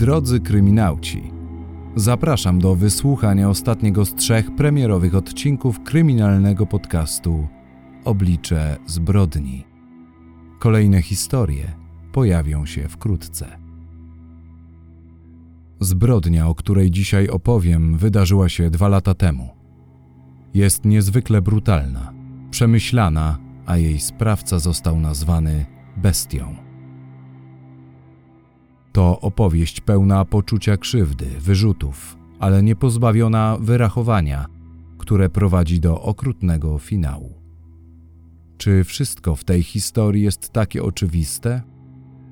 Drodzy kryminauci, zapraszam do wysłuchania ostatniego z trzech premierowych odcinków kryminalnego podcastu Oblicze zbrodni. Kolejne historie pojawią się wkrótce. Zbrodnia, o której dzisiaj opowiem, wydarzyła się dwa lata temu. Jest niezwykle brutalna, przemyślana, a jej sprawca został nazwany bestią. To opowieść pełna poczucia krzywdy, wyrzutów, ale nie pozbawiona wyrachowania, które prowadzi do okrutnego finału. Czy wszystko w tej historii jest takie oczywiste?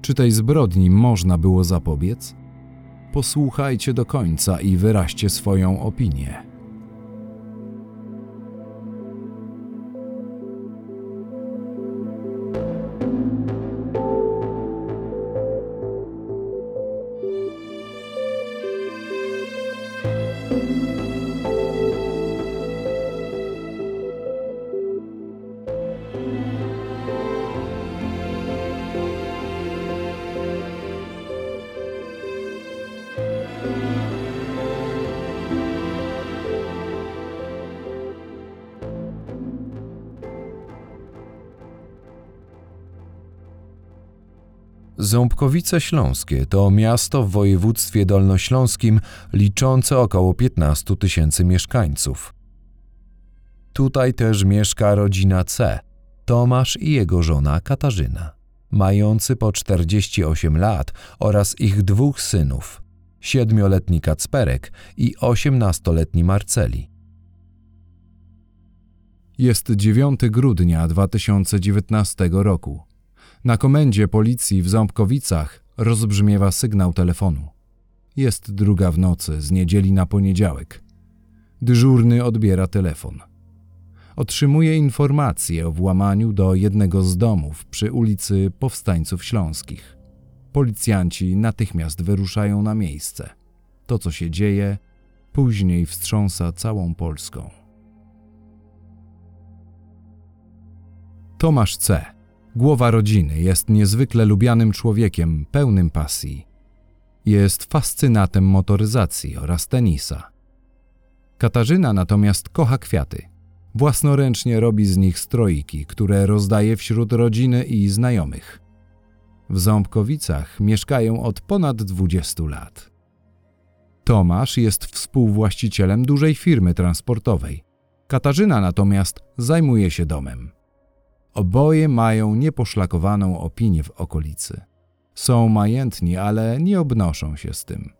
Czy tej zbrodni można było zapobiec? Posłuchajcie do końca i wyraźcie swoją opinię. Ząbkowice Śląskie to miasto w województwie dolnośląskim liczące około 15 tysięcy mieszkańców. Tutaj też mieszka rodzina C, Tomasz i jego żona Katarzyna, mający po 48 lat oraz ich dwóch synów, siedmioletni Kacperek i osiemnastoletni Marceli. Jest 9 grudnia 2019 roku. Na komendzie policji w Ząbkowicach rozbrzmiewa sygnał telefonu. Jest druga w nocy, z niedzieli na poniedziałek. Dyżurny odbiera telefon. Otrzymuje informację o włamaniu do jednego z domów przy ulicy Powstańców Śląskich. Policjanci natychmiast wyruszają na miejsce. To, co się dzieje, później wstrząsa całą Polską. Tomasz C Głowa rodziny jest niezwykle lubianym człowiekiem, pełnym pasji. Jest fascynatem motoryzacji oraz tenisa. Katarzyna natomiast kocha kwiaty. Własnoręcznie robi z nich stroiki, które rozdaje wśród rodziny i znajomych. W Ząbkowicach mieszkają od ponad 20 lat. Tomasz jest współwłaścicielem dużej firmy transportowej. Katarzyna natomiast zajmuje się domem. Oboje mają nieposzlakowaną opinię w okolicy. Są majętni, ale nie obnoszą się z tym.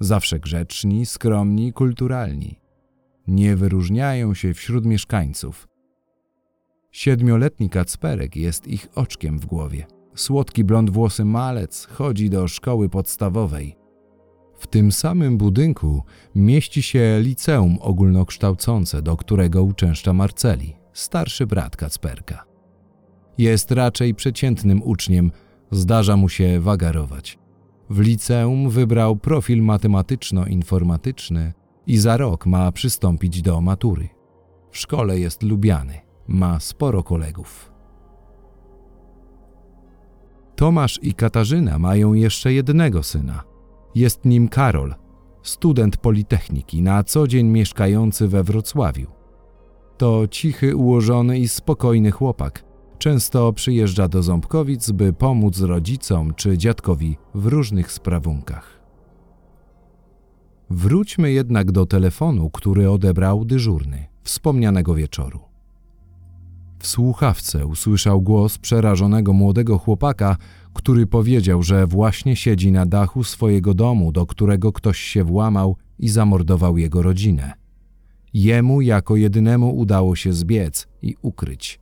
Zawsze grzeczni, skromni, kulturalni. Nie wyróżniają się wśród mieszkańców. Siedmioletni Kacperek jest ich oczkiem w głowie. Słodki blond włosy malec chodzi do szkoły podstawowej. W tym samym budynku mieści się liceum ogólnokształcące, do którego uczęszcza Marceli, starszy brat Kacperka. Jest raczej przeciętnym uczniem, zdarza mu się wagarować. W liceum wybrał profil matematyczno-informatyczny i za rok ma przystąpić do matury. W szkole jest lubiany, ma sporo kolegów. Tomasz i Katarzyna mają jeszcze jednego syna. Jest nim Karol, student Politechniki, na co dzień mieszkający we Wrocławiu. To cichy, ułożony i spokojny chłopak, Często przyjeżdża do Ząbkowic, by pomóc rodzicom czy dziadkowi w różnych sprawunkach. Wróćmy jednak do telefonu, który odebrał dyżurny wspomnianego wieczoru. W słuchawce usłyszał głos przerażonego młodego chłopaka, który powiedział, że właśnie siedzi na dachu swojego domu, do którego ktoś się włamał i zamordował jego rodzinę. Jemu jako jedynemu udało się zbiec i ukryć.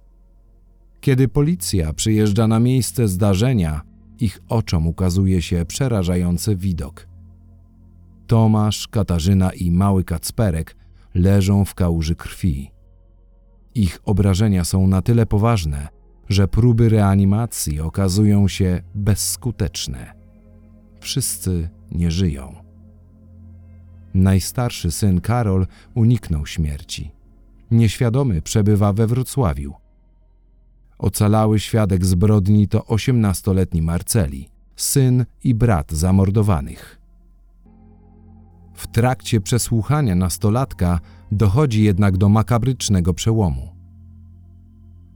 Kiedy policja przyjeżdża na miejsce zdarzenia, ich oczom ukazuje się przerażający widok. Tomasz, Katarzyna i mały Kacperek leżą w kałuży krwi. Ich obrażenia są na tyle poważne, że próby reanimacji okazują się bezskuteczne. Wszyscy nie żyją. Najstarszy syn Karol uniknął śmierci. Nieświadomy przebywa we Wrocławiu. Ocalały świadek zbrodni to osiemnastoletni Marceli, syn i brat zamordowanych. W trakcie przesłuchania nastolatka dochodzi jednak do makabrycznego przełomu.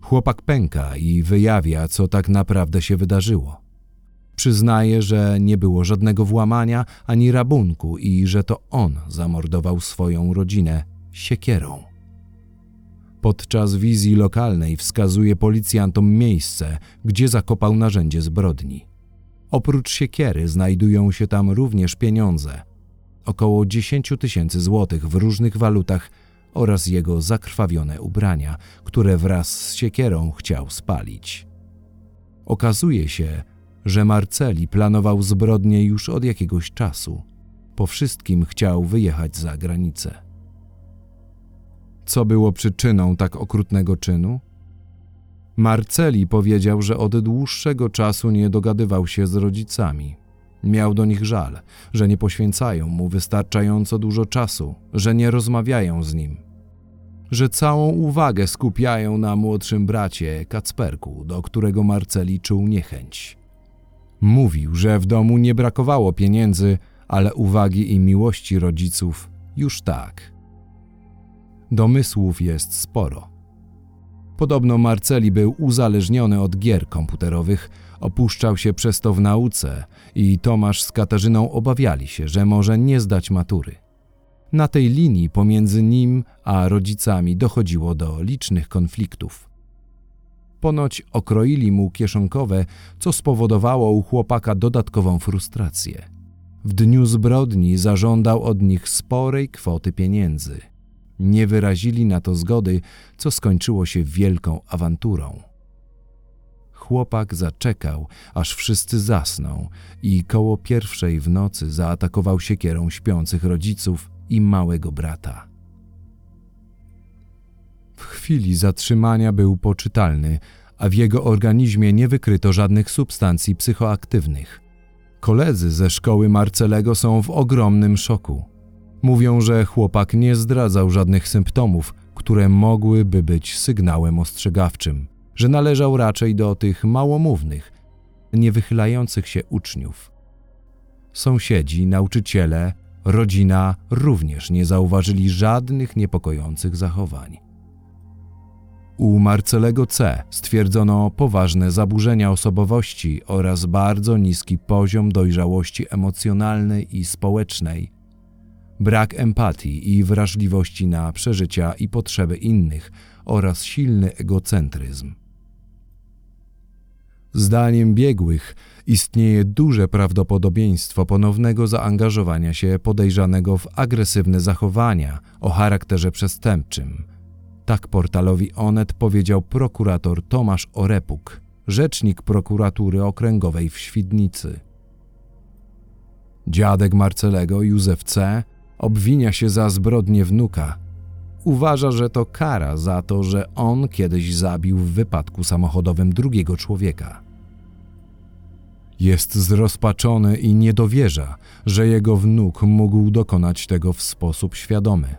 Chłopak pęka i wyjawia, co tak naprawdę się wydarzyło. Przyznaje, że nie było żadnego włamania ani rabunku i że to on zamordował swoją rodzinę siekierą. Podczas wizji lokalnej wskazuje policjantom miejsce, gdzie zakopał narzędzie zbrodni. Oprócz siekiery znajdują się tam również pieniądze około 10 tysięcy złotych w różnych walutach oraz jego zakrwawione ubrania, które wraz z siekierą chciał spalić. Okazuje się, że Marceli planował zbrodnię już od jakiegoś czasu. Po wszystkim chciał wyjechać za granicę. Co było przyczyną tak okrutnego czynu? Marceli powiedział, że od dłuższego czasu nie dogadywał się z rodzicami. Miał do nich żal, że nie poświęcają mu wystarczająco dużo czasu, że nie rozmawiają z nim, że całą uwagę skupiają na młodszym bracie Kacperku, do którego Marceli czuł niechęć. Mówił, że w domu nie brakowało pieniędzy, ale uwagi i miłości rodziców już tak. Domysłów jest sporo. Podobno Marceli był uzależniony od gier komputerowych, opuszczał się przez to w nauce i Tomasz z Katarzyną obawiali się, że może nie zdać matury. Na tej linii pomiędzy nim a rodzicami dochodziło do licznych konfliktów. Ponoć okroili mu kieszonkowe, co spowodowało u chłopaka dodatkową frustrację. W dniu zbrodni zażądał od nich sporej kwoty pieniędzy. Nie wyrazili na to zgody, co skończyło się wielką awanturą. Chłopak zaczekał, aż wszyscy zasną i koło pierwszej w nocy zaatakował siekierą śpiących rodziców i małego brata. W chwili zatrzymania był poczytalny, a w jego organizmie nie wykryto żadnych substancji psychoaktywnych. Koledzy ze szkoły Marcelego są w ogromnym szoku. Mówią, że chłopak nie zdradzał żadnych symptomów, które mogłyby być sygnałem ostrzegawczym, że należał raczej do tych małomównych, niewychylających się uczniów. Sąsiedzi, nauczyciele, rodzina również nie zauważyli żadnych niepokojących zachowań. U Marcelego C. stwierdzono poważne zaburzenia osobowości oraz bardzo niski poziom dojrzałości emocjonalnej i społecznej, brak empatii i wrażliwości na przeżycia i potrzeby innych oraz silny egocentryzm. Zdaniem biegłych istnieje duże prawdopodobieństwo ponownego zaangażowania się podejrzanego w agresywne zachowania o charakterze przestępczym. Tak portalowi Onet powiedział prokurator Tomasz Orepuk, rzecznik prokuratury okręgowej w Świdnicy. Dziadek Marcelego, Józef C., obwinia się za zbrodnię wnuka. Uważa, że to kara za to, że on kiedyś zabił w wypadku samochodowym drugiego człowieka. Jest zrozpaczony i nie dowierza, że jego wnuk mógł dokonać tego w sposób świadomy.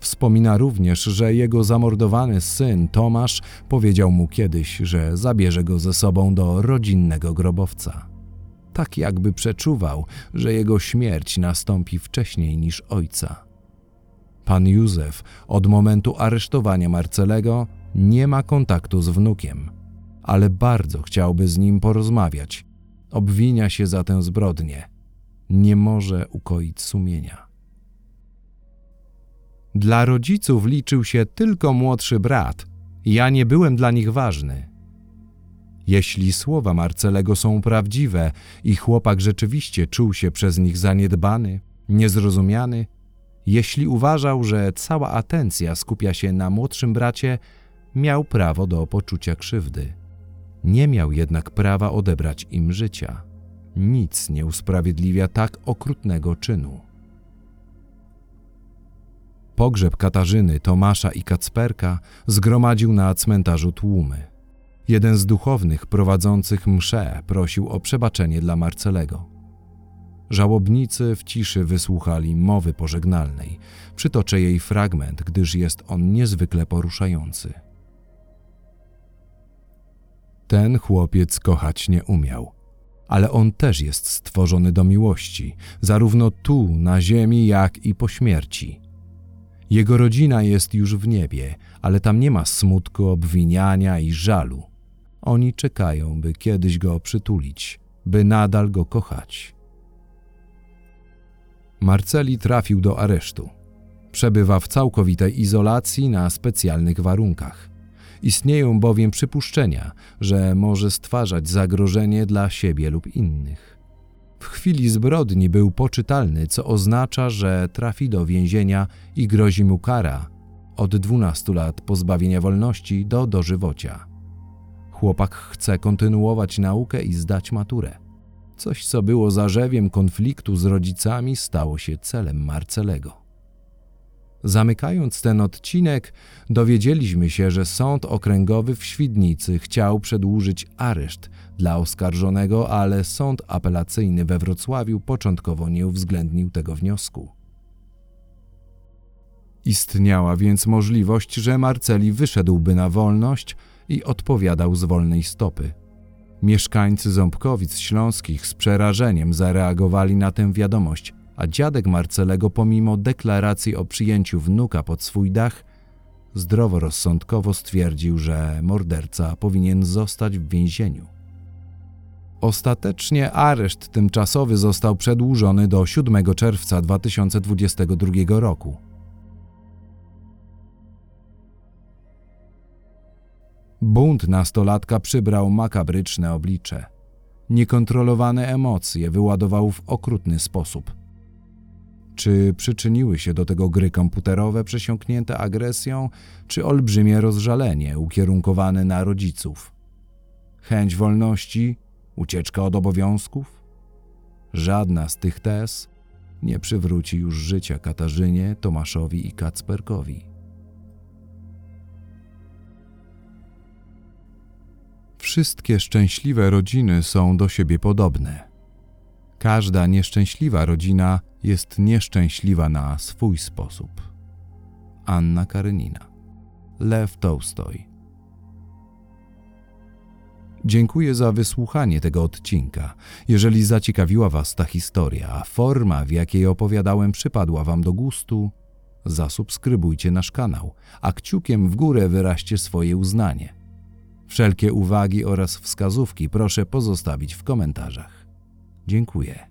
Wspomina również, że jego zamordowany syn Tomasz powiedział mu kiedyś, że zabierze go ze sobą do rodzinnego grobowca. Tak jakby przeczuwał, że jego śmierć nastąpi wcześniej niż ojca. Pan Józef od momentu aresztowania Marcelego nie ma kontaktu z wnukiem, ale bardzo chciałby z nim porozmawiać obwinia się za tę zbrodnię, nie może ukoić sumienia. Dla rodziców liczył się tylko młodszy brat, ja nie byłem dla nich ważny. Jeśli słowa Marcelego są prawdziwe i chłopak rzeczywiście czuł się przez nich zaniedbany, niezrozumiany, jeśli uważał, że cała atencja skupia się na młodszym bracie, miał prawo do poczucia krzywdy. Nie miał jednak prawa odebrać im życia. Nic nie usprawiedliwia tak okrutnego czynu. Pogrzeb Katarzyny, Tomasza i Kacperka zgromadził na cmentarzu tłumy. Jeden z duchownych prowadzących mszę prosił o przebaczenie dla Marcelego. Żałobnicy w ciszy wysłuchali mowy pożegnalnej. Przytoczę jej fragment, gdyż jest on niezwykle poruszający. Ten chłopiec kochać nie umiał. ale on też jest stworzony do miłości, zarówno tu, na ziemi, jak i po śmierci. Jego rodzina jest już w niebie, ale tam nie ma smutku, obwiniania i żalu. Oni czekają, by kiedyś go przytulić, by nadal go kochać. Marceli trafił do aresztu. Przebywa w całkowitej izolacji na specjalnych warunkach. Istnieją bowiem przypuszczenia, że może stwarzać zagrożenie dla siebie lub innych. W chwili zbrodni był poczytalny, co oznacza, że trafi do więzienia i grozi mu kara od 12 lat pozbawienia wolności do dożywocia. Chłopak chce kontynuować naukę i zdać maturę. Coś, co było zarzewiem konfliktu z rodzicami, stało się celem Marcelego. Zamykając ten odcinek, dowiedzieliśmy się, że Sąd Okręgowy w Świdnicy chciał przedłużyć areszt dla oskarżonego, ale Sąd Apelacyjny we Wrocławiu początkowo nie uwzględnił tego wniosku. Istniała więc możliwość, że Marceli wyszedłby na wolność i odpowiadał z wolnej stopy. Mieszkańcy Ząbkowic Śląskich z przerażeniem zareagowali na tę wiadomość, a dziadek Marcelego, pomimo deklaracji o przyjęciu wnuka pod swój dach, zdroworozsądkowo stwierdził, że morderca powinien zostać w więzieniu. Ostatecznie areszt tymczasowy został przedłużony do 7 czerwca 2022 roku. Bunt nastolatka przybrał makabryczne oblicze. Niekontrolowane emocje wyładował w okrutny sposób. Czy przyczyniły się do tego gry komputerowe przesiąknięte agresją, czy olbrzymie rozżalenie ukierunkowane na rodziców? Chęć wolności, ucieczka od obowiązków? Żadna z tych tez nie przywróci już życia Katarzynie, Tomaszowi i Kacperkowi. Wszystkie szczęśliwe rodziny są do siebie podobne. Każda nieszczęśliwa rodzina jest nieszczęśliwa na swój sposób. Anna Karenina, Lew Tolstoj. Dziękuję za wysłuchanie tego odcinka. Jeżeli zaciekawiła Was ta historia, a forma, w jakiej opowiadałem, przypadła Wam do gustu, zasubskrybujcie nasz kanał, a kciukiem w górę wyraźcie swoje uznanie. Wszelkie uwagi oraz wskazówki proszę pozostawić w komentarzach. Dziękuję.